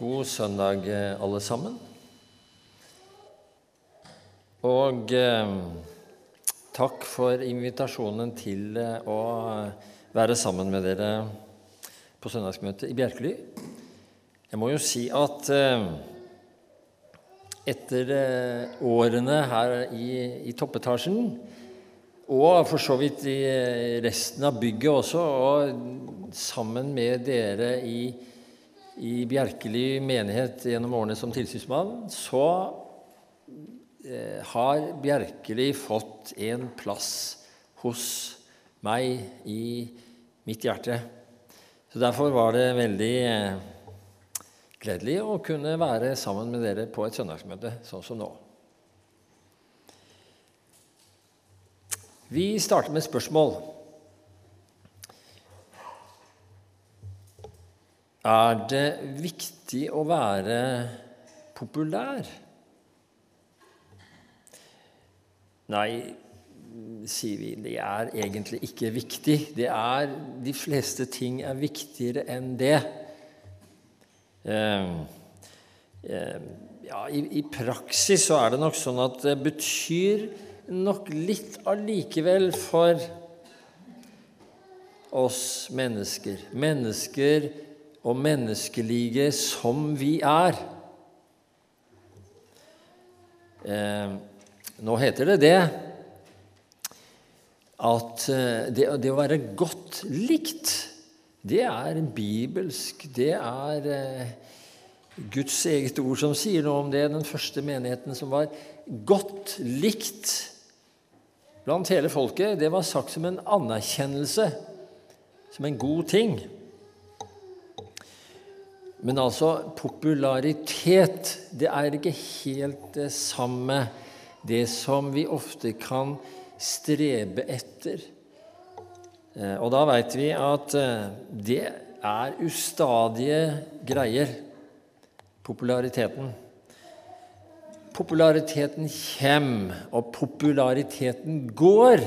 God søndag, alle sammen. Og eh, takk for invitasjonen til eh, å være sammen med dere på søndagsmøtet i Bjerkely. Jeg må jo si at eh, etter eh, årene her i, i toppetasjen, og for så vidt i eh, resten av bygget også, og sammen med dere i i Bjerkeli menighet gjennom årene som tilsynsmann, så eh, har Bjerkeli fått en plass hos meg i mitt hjerte. Så Derfor var det veldig eh, gledelig å kunne være sammen med dere på et søndagsmøte sånn som nå. Vi starter med spørsmål. Er det viktig å være populær? Nei, sier vi, det er egentlig ikke viktig. Det er, de fleste ting er viktigere enn det. Eh, eh, ja, i, i, praksis så er det nok sånn at det betyr nok litt allikevel for oss mennesker. Mennesker og menneskelige som vi er. Eh, nå heter det det at eh, det, det, å være godt likt, det er bibelsk. Det er eh, Guds eget ord som sier noe om det. Den første menigheten som var godt likt blant hele folket, det var sagt som en anerkjennelse, som en god ting. Men altså, popularitet, det er ikke helt det samme, det som vi ofte kan strebe etter. Eh, og da veit vi at eh, det er ustadige greier, populariteten. Populariteten kjem, og populariteten går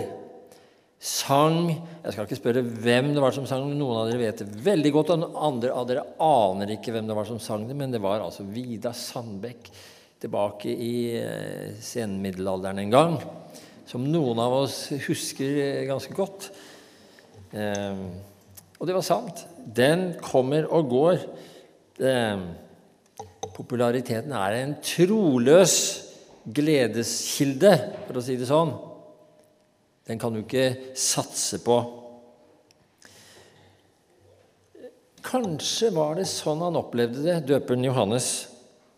sang Jeg skal ikke spørre hvem det var som sang, noen av dere vet det veldig godt. Og andre av dere aner ikke hvem det var som sang det, men det var altså Vida Sandbekk tilbake i eh, senmiddelalderen en gang, som noen av oss husker ganske godt. Eh, og det var sant. Den kommer og går. Eh, populariteten er en troløs gledeskilde, for å si det sånn. Den kan du ikke satse på. Kanskje var det sånn han opplevde det, døperen Johannes,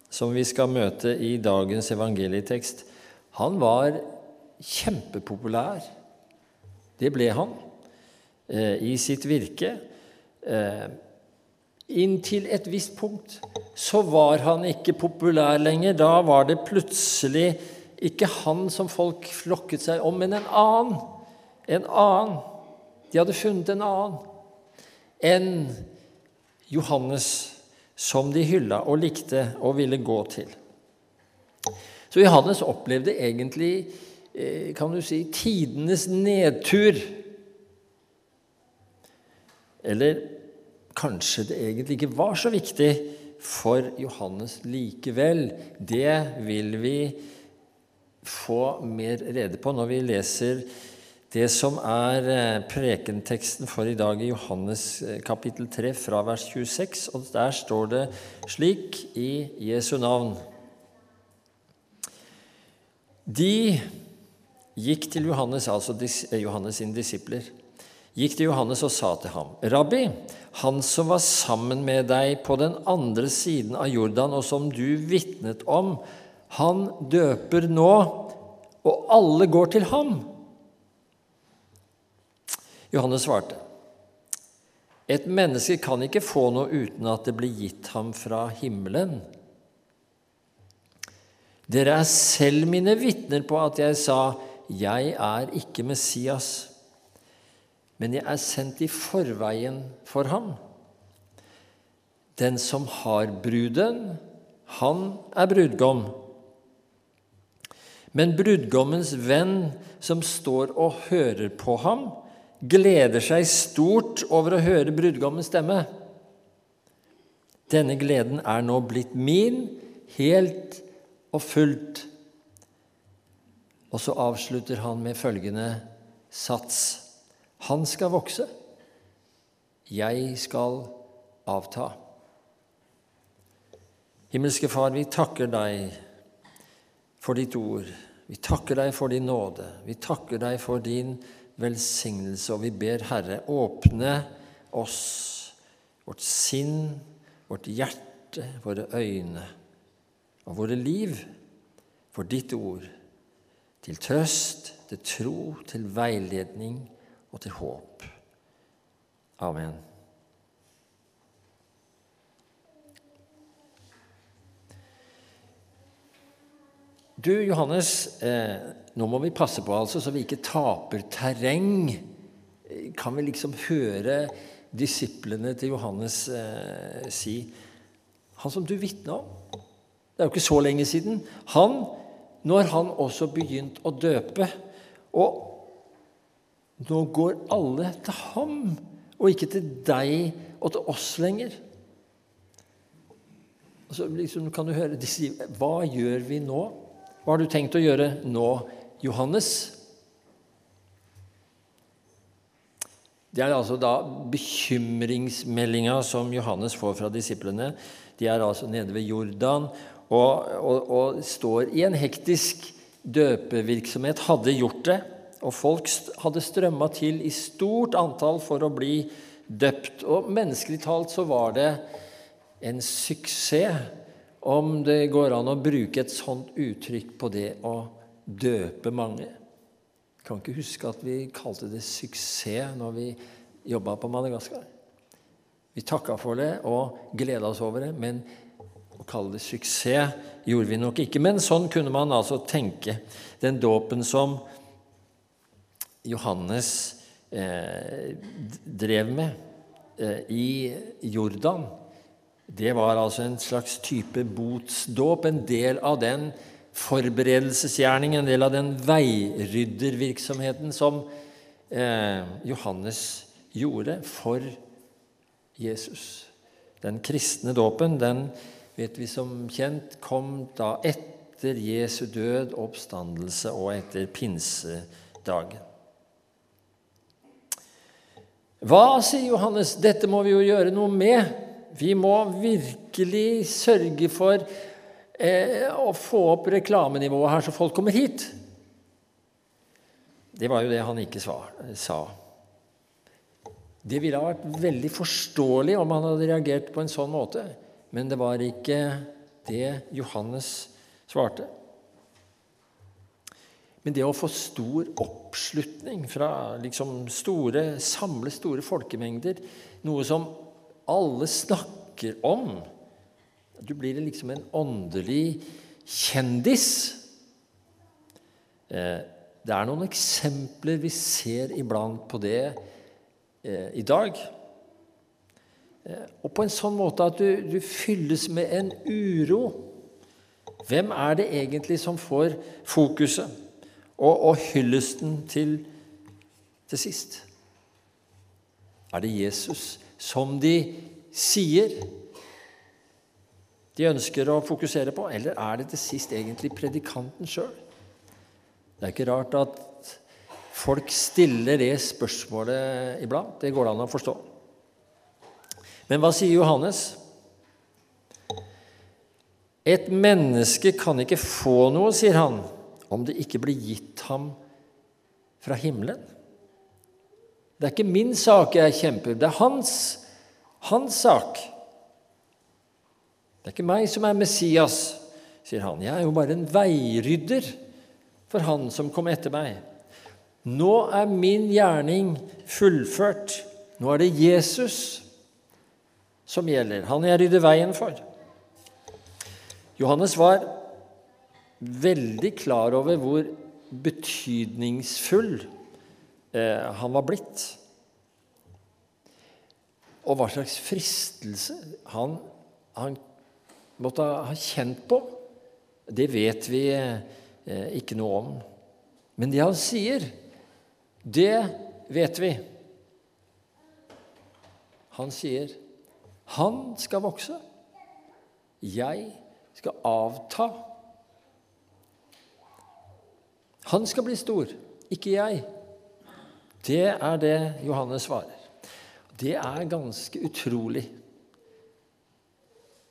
som vi skal møte i dagens evangelietekst. Han var kjempepopulær. Det ble han eh, i sitt virke. Eh, inntil et visst punkt så var han ikke populær lenger. Da var det plutselig ikke han som folk flokket seg om, men en annen. En annen. De hadde funnet en annen enn Johannes, som de hylla og likte og ville gå til. Så Johannes opplevde egentlig, eh, kan du si, tidenes nedtur. Eller kanskje det egentlig ikke var så viktig for Johannes likevel. Det vil vi få mer rede på når vi leser det som er eh, prekenteksten for i dag i Johannes eh, kapittel 3 fra vers 26. Og der står det slik i Jesu navn De gikk til Johannes, altså eh, Johannes sine disipler, gikk til Johannes og sa til ham, 'Rabbi, han som var sammen med deg på den andre siden av Jordan, og som du vitnet om, han døper nå, og alle går til ham. Johannes svarte, et menneske kan ikke få noe uten at det blir gitt ham fra himmelen. Dere er selv mine vitner på at jeg sa, jeg er ikke Messias, men jeg er sendt i forveien for ham. Den som har bruden, han er brudgom. Men brudgommens venn, som står og hører på ham, gleder seg stort over å høre brudgommens stemme. denne gleden er nå blitt min helt og fullt. Og så avslutter han med følgende sats. Han skal vokse, jeg skal avta. Himmelske Far, vi takker deg for ditt ord. Vi takker deg for din nåde. Vi takker deg for din velsignelse, og vi ber Herre, åpne oss, vårt sinn, vårt hjerte, våre øyne og våre liv for ditt ord, til trøst, til tro, til veiledning og til håp. Amen. Du, Johannes, eh, nå må vi passe på altså, så vi ikke taper terreng. Kan vi liksom høre disiplene til Johannes eh, si Han som du vitna om Det er jo ikke så lenge siden. Han, Nå har han også begynt å døpe. Og nå går alle til ham, og ikke til deg og til oss lenger. Og så liksom kan du høre de sier Hva gjør vi nå? Hva har du tenkt å gjøre nå, Johannes? Det er altså da bekymringsmeldinga som Johannes får fra disiplene. De er altså nede ved Jordan og, og, og står i en hektisk døpevirksomhet. Hadde gjort det. Og folk hadde strømma til i stort antall for å bli døpt. Og menneskelig talt så var det en suksess, om det går an å bruke et sånt uttrykk på det å døpe mange. Jeg kan ikke huske at vi kalte det suksess når vi jobba på Madagaskar. Vi takka for det og gleda oss over det, men å kalle det suksess gjorde vi nok ikke. Men sånn kunne man altså tenke. Den dåpen som Johannes eh, drev med eh, i Jordan, det var altså en slags type botsdåp, en del av den forberedelsesgjerning, en del av den veiryddervirksomheten som eh, Johannes gjorde for Jesus. Den kristne dåpen, den vet vi som kjent, kom da etter Jesu død, oppstandelse og etter pinsedagen. Hva, sier Johannes, dette må vi jo gjøre noe med. Vi må virkelig sørge for eh, å få opp reklamenivået her, så folk kommer hit. Det var jo det han ikke sa. Det ville ha vært veldig forståelig om han hadde reagert på en sånn måte, men det var ikke det Johannes svarte. Men det å få stor oppslutning fra liksom store, samle store folkemengder, noe som alle snakker om Du blir liksom en åndelig kjendis. Eh, det er noen eksempler vi ser iblant på det eh, i dag. Eh, og på en sånn måte at du, du fylles med en uro. Hvem er det egentlig som får fokuset og, og hyllesten til, til sist? Er det Jesus som de sier de ønsker å fokusere på, eller er det til sist egentlig predikanten sjøl? Det er ikke rart at folk stiller det spørsmålet iblant. Det går det an å forstå. Men hva sier Johannes? Et menneske kan ikke få noe, sier han, om det ikke blir gitt ham fra himmelen. Det er ikke min sak jeg kjemper, det er hans, hans sak. Det er ikke meg som er Messias, sier han. Jeg er jo bare en veirydder for han som kom etter meg. Nå er min gjerning fullført. Nå er det Jesus som gjelder. Han jeg rydder veien for. Johannes var veldig klar over hvor betydningsfull Eh, han var blitt. Og hva slags fristelse han, han måtte ha kjent på, det vet vi eh, ikke noe om. Men det han sier, det vet vi. Han sier, 'Han skal vokse, Jeg skal avta. Han skal bli stor, ikke jeg. Det er det Johannes svarer. Det er ganske utrolig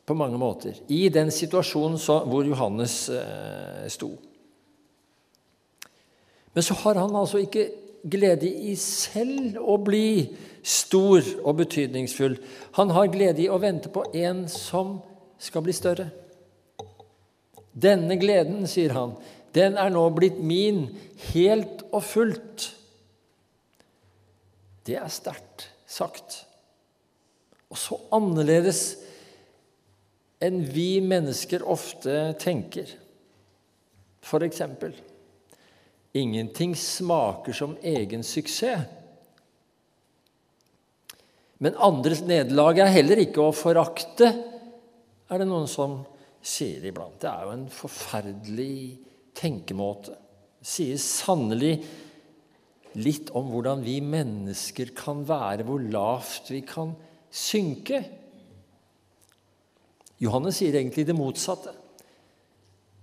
på mange måter i den situasjonen hvor Johannes eh, sto. Men så har han altså ikke glede i selv å bli stor og betydningsfull. Han har glede i å vente på en som skal bli større. Denne gleden, sier han, den er nå blitt min helt og fullt. Det er sterkt sagt. Og så annerledes enn vi mennesker ofte tenker. For eksempel Ingenting smaker som egen suksess. Men andres nederlag er heller ikke å forakte, er det noen som sier iblant. Det er jo en forferdelig tenkemåte. Sier sannelig litt om hvordan vi mennesker kan være, hvor lavt vi kan synke. Johannes sier egentlig det motsatte.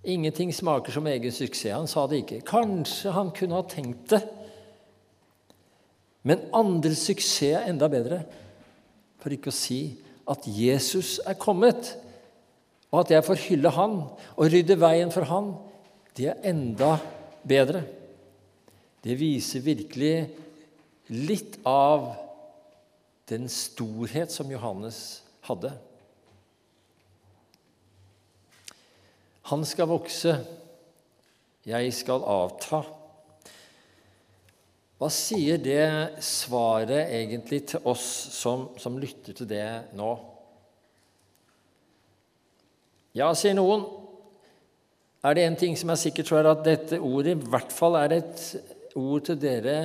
Ingenting smaker som egen suksess. Han sa det ikke. Kanskje han kunne ha tenkt det. Men andres suksess er enda bedre, for ikke å si at Jesus er kommet, og at jeg får hylle han og rydde veien for han. Det er enda bedre. Det viser virkelig litt av den storhet som Johannes hadde. Han skal vokse, jeg skal avta. Hva sier det svaret egentlig til oss som, som lytter til det nå? Ja, sier noen. Er det én ting som er sikkert, så er at dette ordet i hvert fall er et ord til dere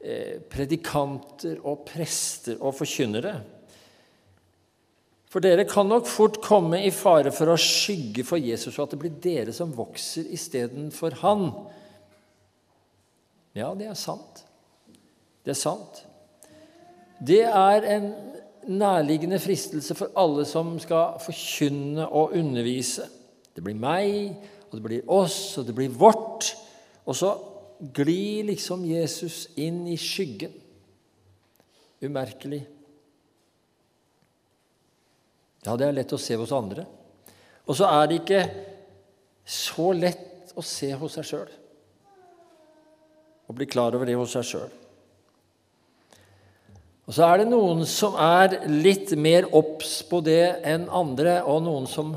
eh, predikanter og prester og forkynnere. For dere kan nok fort komme i fare for å skygge for Jesus, og at det blir dere som vokser istedenfor han. Ja, det er sant. Det er sant. Det er en nærliggende fristelse for alle som skal forkynne og undervise. Det blir meg, og det blir oss, og det blir vårt. Og så glir liksom Jesus inn i skyggen. Umerkelig. Ja, det er lett å se hos andre. Og så er det ikke så lett å se hos seg sjøl. Å bli klar over det hos seg sjøl. Og så er det noen som er litt mer obs på det enn andre, og noen som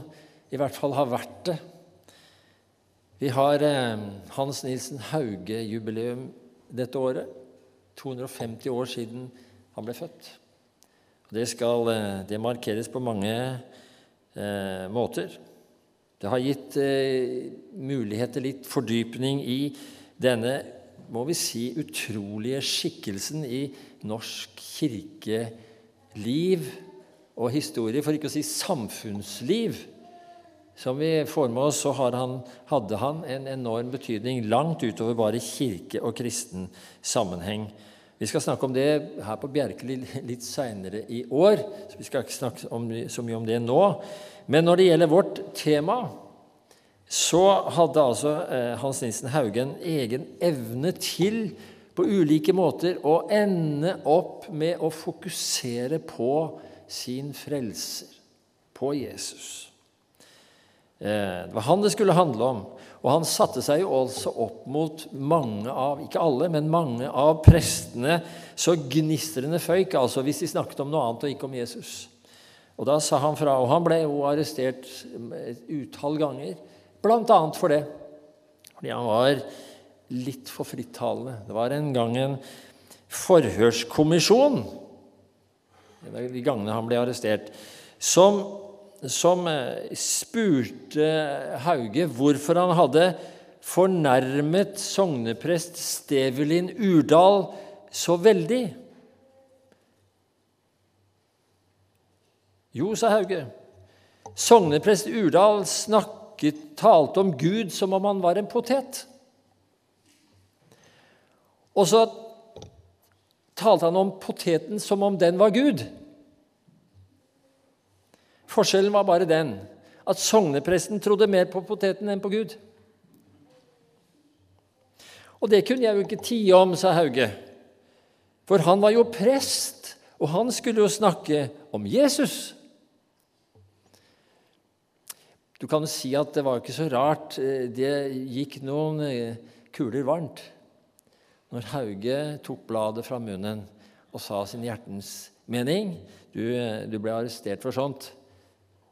i hvert fall har vært det. Vi har eh, Hans Nilsen Hauge-jubileum dette året. 250 år siden han ble født. Det, skal, eh, det markeres på mange eh, måter. Det har gitt eh, mulighet til litt fordypning i denne må vi si, utrolige skikkelsen i norsk kirkeliv og historie, for ikke å si samfunnsliv. Som vi får med oss, så han, hadde han en enorm betydning langt utover bare kirke og kristen sammenheng. Vi skal snakke om det her på Bjerkeli litt seinere i år, så vi skal ikke snakke om, så mye om det nå. Men når det gjelder vårt tema, så hadde altså eh, Hans Nilsen Hauge en egen evne til på ulike måter å ende opp med å fokusere på sin frelser, på Jesus. Eh, det var han det skulle handle om. Og han satte seg jo også opp mot mange av ikke alle, men mange av prestene så gnistrende føyk, altså hvis de snakket om noe annet og ikke om Jesus. Og da sa han fra, og han ble jo arrestert et utall ganger, bl.a. for det. Fordi han var litt for frittalende. Det var en gang en forhørskommisjon de gangene han ble arrestert, som som eh, spurte Hauge hvorfor han hadde fornærmet sogneprest Stevelin Urdal så veldig. Jo, sa Hauge, sogneprest Urdal snakket, talte om Gud som om han var en potet. Og så talte han om poteten som om den var Gud. Forskjellen var bare den at sognepresten trodde mer på poteten enn på Gud. Og det kunne jeg jo ikke tie om, sa Hauge. For han var jo prest, og han skulle jo snakke om Jesus. Du kan jo si at det var ikke så rart. Eh, det gikk noen eh, kuler varmt når Hauge tok bladet fra munnen og sa sin hjertens mening. Du, eh, du ble arrestert for sånt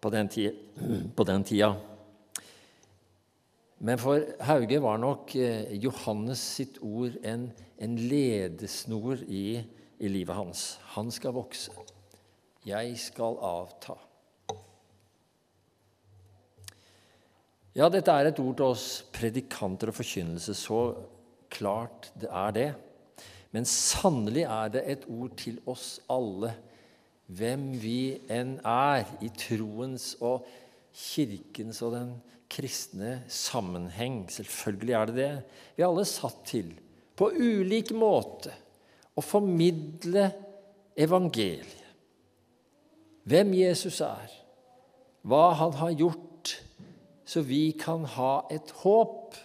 på den, tida, på den tida. Men for Hauge var nok Johannes sitt ord en, en ledesnor i, i livet hans. Han skal vokse. Jeg skal avta. Ja, dette er et ord til oss predikanter og forkynnelse. Så klart det er det. Men sannelig er det et ord til oss alle, hvem vi enn er, i troens og kirkens og den kristne sammenheng. Selvfølgelig er det det. Vi er alle satt til, på ulik måte, å formidle evangeliet. Hvem Jesus er, hva han har gjort så vi kan ha et håp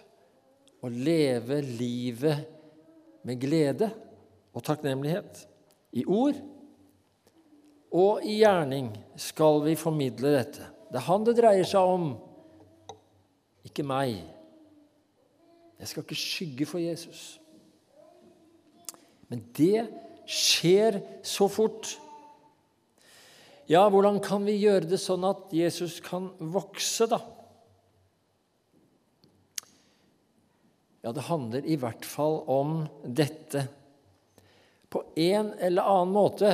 og leve livet med glede og takknemlighet. I ord og i gjerning skal vi formidle dette. Det er han det dreier seg om, ikke meg. Jeg skal ikke skygge for Jesus. Men det skjer så fort. Ja, hvordan kan vi gjøre det sånn at Jesus kan vokse, da? Ja, det handler i hvert fall om dette. På en eller annen måte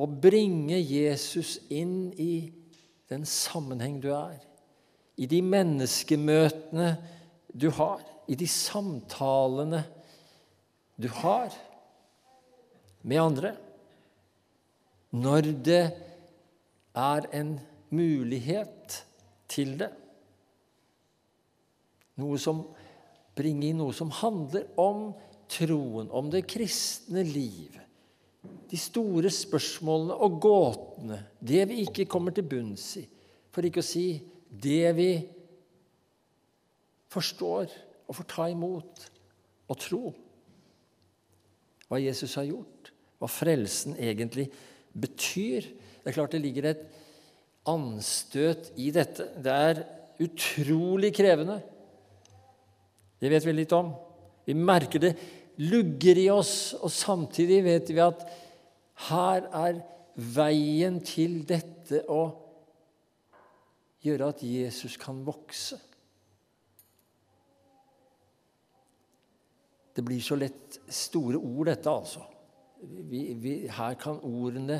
å bringe Jesus inn i den sammenheng du er, i de menneskemøtene du har, i de samtalene du har med andre. Når det er en mulighet til det. Noe som bringer inn noe som handler om troen, om det kristne liv. De store spørsmålene og gåtene, det vi ikke kommer til bunns i. For ikke å si det vi forstår og får ta imot og tro. Hva Jesus har gjort, hva frelsen egentlig betyr. Det er klart det ligger et anstøt i dette. Det er utrolig krevende. Det vet vi litt om. Vi merker det lugger i oss, og samtidig vet vi at her er veien til dette å gjøre at Jesus kan vokse. Det blir så lett store ord, dette, altså. Vi, vi, her kan ordene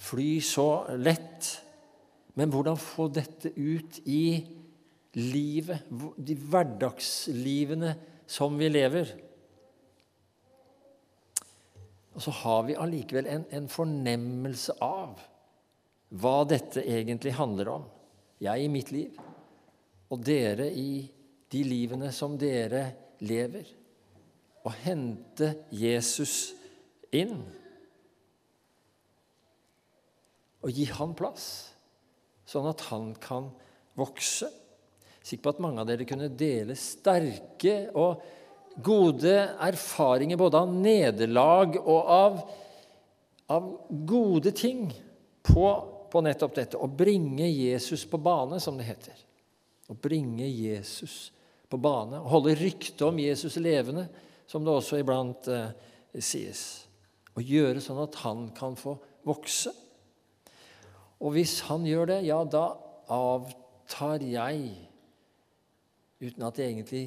fly så lett. Men hvordan få dette ut i livet, de hverdagslivene som vi lever. Og så har vi allikevel en, en, fornemmelse av hva dette egentlig handler om. Jeg i mitt liv, og dere i de livene som dere lever. Å hente Jesus inn og gi han plass, sånn at han kan vokse sikker på at mange av dere kunne dele sterke og gode erfaringer både av nederlag og av, av gode ting på, på, nettopp dette. Å bringe Jesus på bane, som det heter. Å bringe Jesus på bane. Å holde ryktet om Jesus levende, som det også iblant eh, sies. Å gjøre sånn at han kan få vokse. Og hvis han gjør det, ja, da avtar jeg uten at jeg egentlig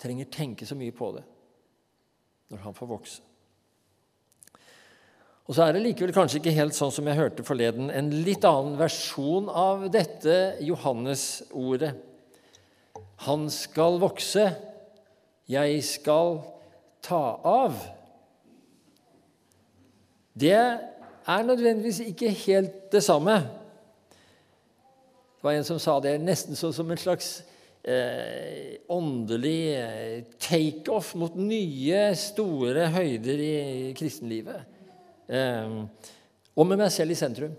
trenger tenke så mye på det når han får vokse. Og så er det likevel kanskje ikke helt sånn som jeg hørte forleden, en litt annen versjon av dette Johannes-ordet. Han skal vokse, jeg skal ta av. Det er nødvendigvis ikke helt det samme. Det var en som sa det nesten sånn som en slags eh, åndelig eh, takeoff mot nye, store høyder i kristenlivet. Eh, og med meg selv i sentrum.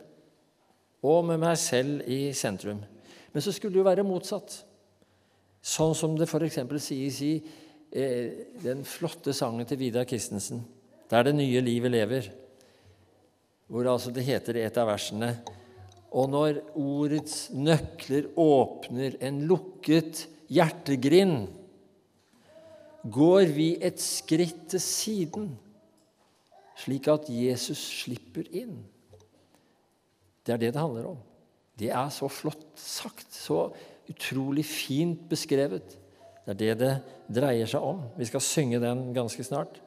og med meg selv i sentrum. Men så skulle det jo være motsatt. Sånn som det f.eks. sies i eh, den flotte sangen til Vidar Christensen, 'Der det nye livet lever', hvor altså det heter i et av versene Og når ordets nøkler åpner en lukket hjertegrind, går vi et skritt til siden, slik at Jesus slipper inn. Det er det det handler om. Det er så flott sagt, så utrolig fint beskrevet. Det er det det dreier seg om. Vi skal synge den ganske snart.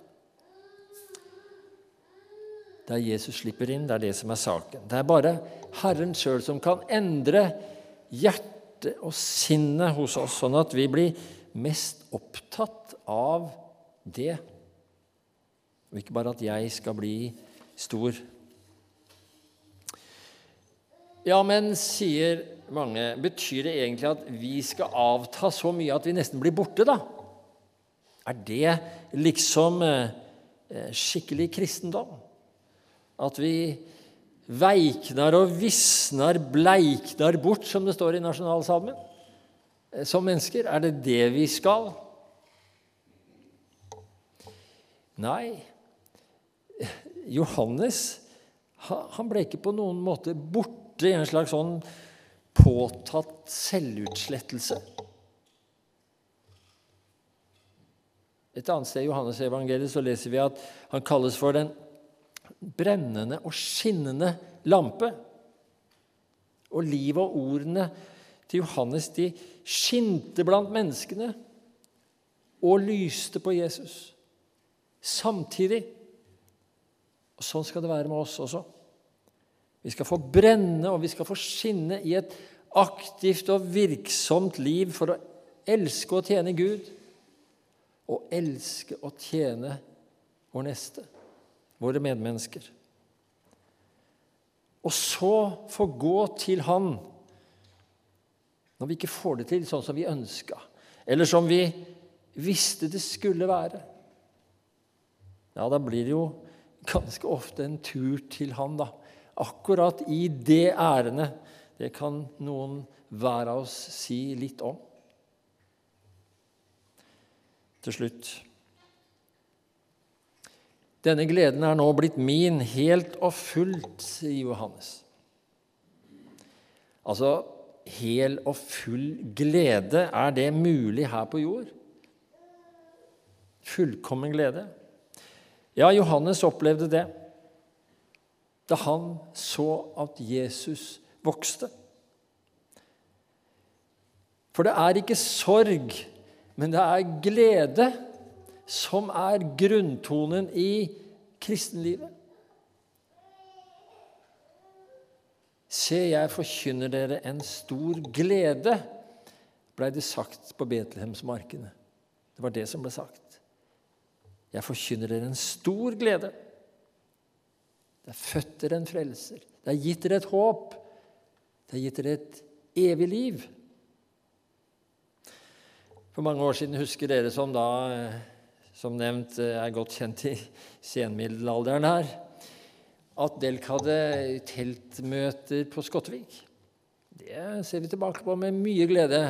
Der Jesus slipper inn, det er det som er saken. Det er bare Herren sjøl som kan endre hjertet og sinnet hos oss, sånn at vi blir mest opptatt av det, og ikke bare at jeg skal bli stor. Ja, men, sier mange, betyr det egentlig at vi skal avta så mye at vi nesten blir borte, da? Er det liksom eh, skikkelig kristendom? At vi veiknar og visnar, bleiknar bort, som det står i nasjonalsalmen? Eh, som mennesker? Er det det vi skal? Nei. Johannes han ble ikke på noen måte borte i en slags sånn påtatt selvutslettelse. Et annet sted i Johannes evangeliet så leser vi at han kalles for den brennende og skinnende lampe. Og livet og ordene til Johannes de skinte blant menneskene og lyste på Jesus samtidig. Og Sånn skal det være med oss også. Vi skal få brenne, og vi skal få skinne i et aktivt og virksomt liv for å elske og tjene Gud og elske og tjene vår neste, våre medmennesker. Og så få gå til Han når vi ikke får det til sånn som vi ønska, eller som vi visste det skulle være. Ja, da blir det jo ganske ofte en tur til Han, da akkurat i det ærendet. Det kan noen hver av oss si litt om. Til slutt Denne gleden er nå blitt min helt og fullt, sier Johannes. Altså hel og full glede, er det mulig her på jord? Fullkommen glede? Ja, Johannes opplevde det da han så at Jesus vokste. For det er ikke sorg, men det er glede som er grunntonen i kristenlivet. Se, jeg forkynner dere en stor glede, blei det sagt på Betlehemsmarkene. Det var det som ble sagt. Jeg forkynner dere en stor glede. Det er født dere en frelser. Det er gitt dere et håp. Det er gitt dere et evig liv. For mange år siden husker dere som da, som nevnt, er godt kjent i senmiddelalderen her, at Delk hadde teltmøter på Skottevik. Det ser vi tilbake på med mye glede.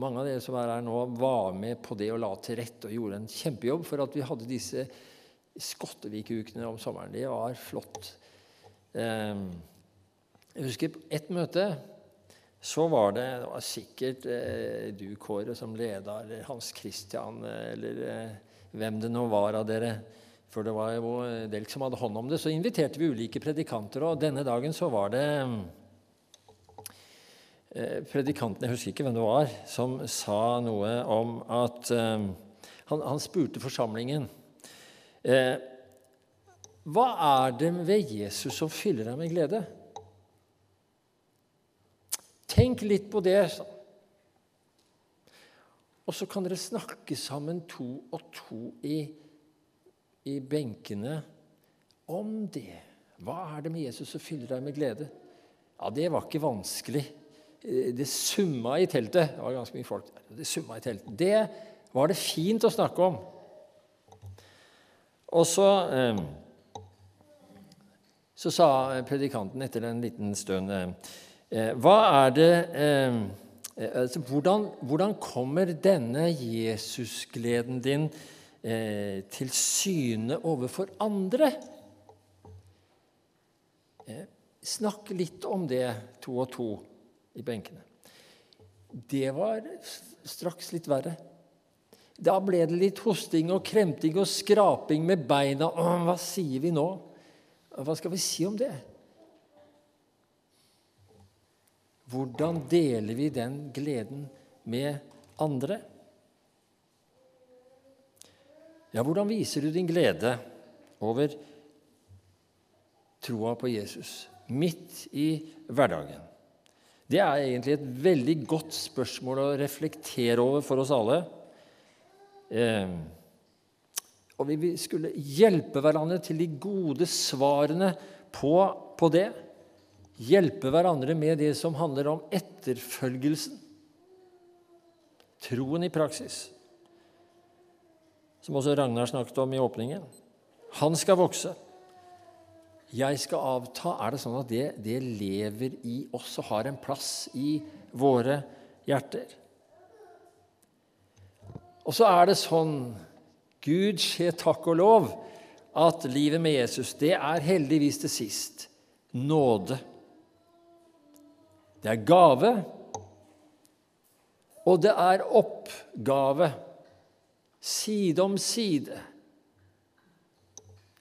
Mange av dere som er her nå, var med på det og la til rette og gjorde en kjempejobb for at vi hadde disse Skottevikukene om sommeren. Det var flott. Ehm, jeg husker på ett møte så var det, det var sikkert eh, du, Kåre, som leda, eller Hans Christian, eller eh, hvem det nå var av dere. For det var jo Delk som hadde hånd om det. Så inviterte vi ulike predikanter, og denne dagen så var det eh, predikanten, jeg husker ikke hvem det var, som sa noe om at han, han spurte forsamlingen Eh, hva er det ved Jesus som fyller deg med glede? Tenk litt på det. Og så kan dere snakke sammen to og to i, i benkene om det. Hva er det med Jesus som fyller deg med glede? Ja, det var ikke vanskelig. Eh, det summa i teltet. Det var ganske mye folk. Det summa i teltet. Det var det fint å snakke om. Og så eh, så sa predikanten etter en liten stund eh, Hva er det altså, hvordan, hvordan, kommer denne Jesusgleden din eh, til syne overfor andre? Eh, snakk litt om det, to og to, i benkene. Det var straks litt verre. Da ble det litt hosting og kremting og skraping med beina. Hva sier vi nå? Hva skal vi si om det? Hvordan deler vi den gleden med andre? Ja, hvordan viser du din glede over troa på Jesus midt i hverdagen? Det er egentlig et veldig godt spørsmål å reflektere over for oss alle. Eh, og vi skulle hjelpe hverandre til de gode svarene på, på det. Hjelpe hverandre med det som handler om etterfølgelsen. Troen i praksis. Som også Ragnar snakket om i åpningen. Han skal vokse. Jeg skal avta. Er det sånn at det, det lever i oss og har en plass i våre hjerter? Og så er det sånn, Gud skje takk og lov, at livet med Jesus, det er heldigvis til sist nåde. Det er gave, og det er oppgave. Side om side.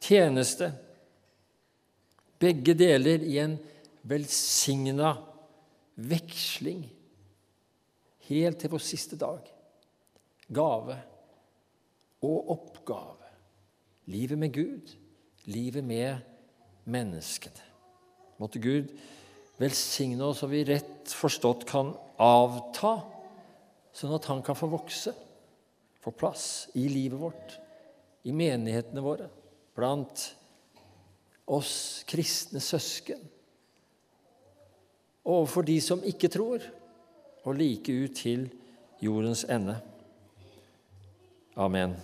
Tjeneste. Begge deler i en velsigna veksling helt til vår siste dag. Gave og oppgave. Livet med Gud, livet med menneskene. Måtte Gud velsigne oss og vi rett forstått kan avta, sånn at Han kan få vokse, få plass i livet vårt, i menighetene våre, blant oss kristne søsken, overfor de som ikke tror, og like ut til jordens ende. Amen.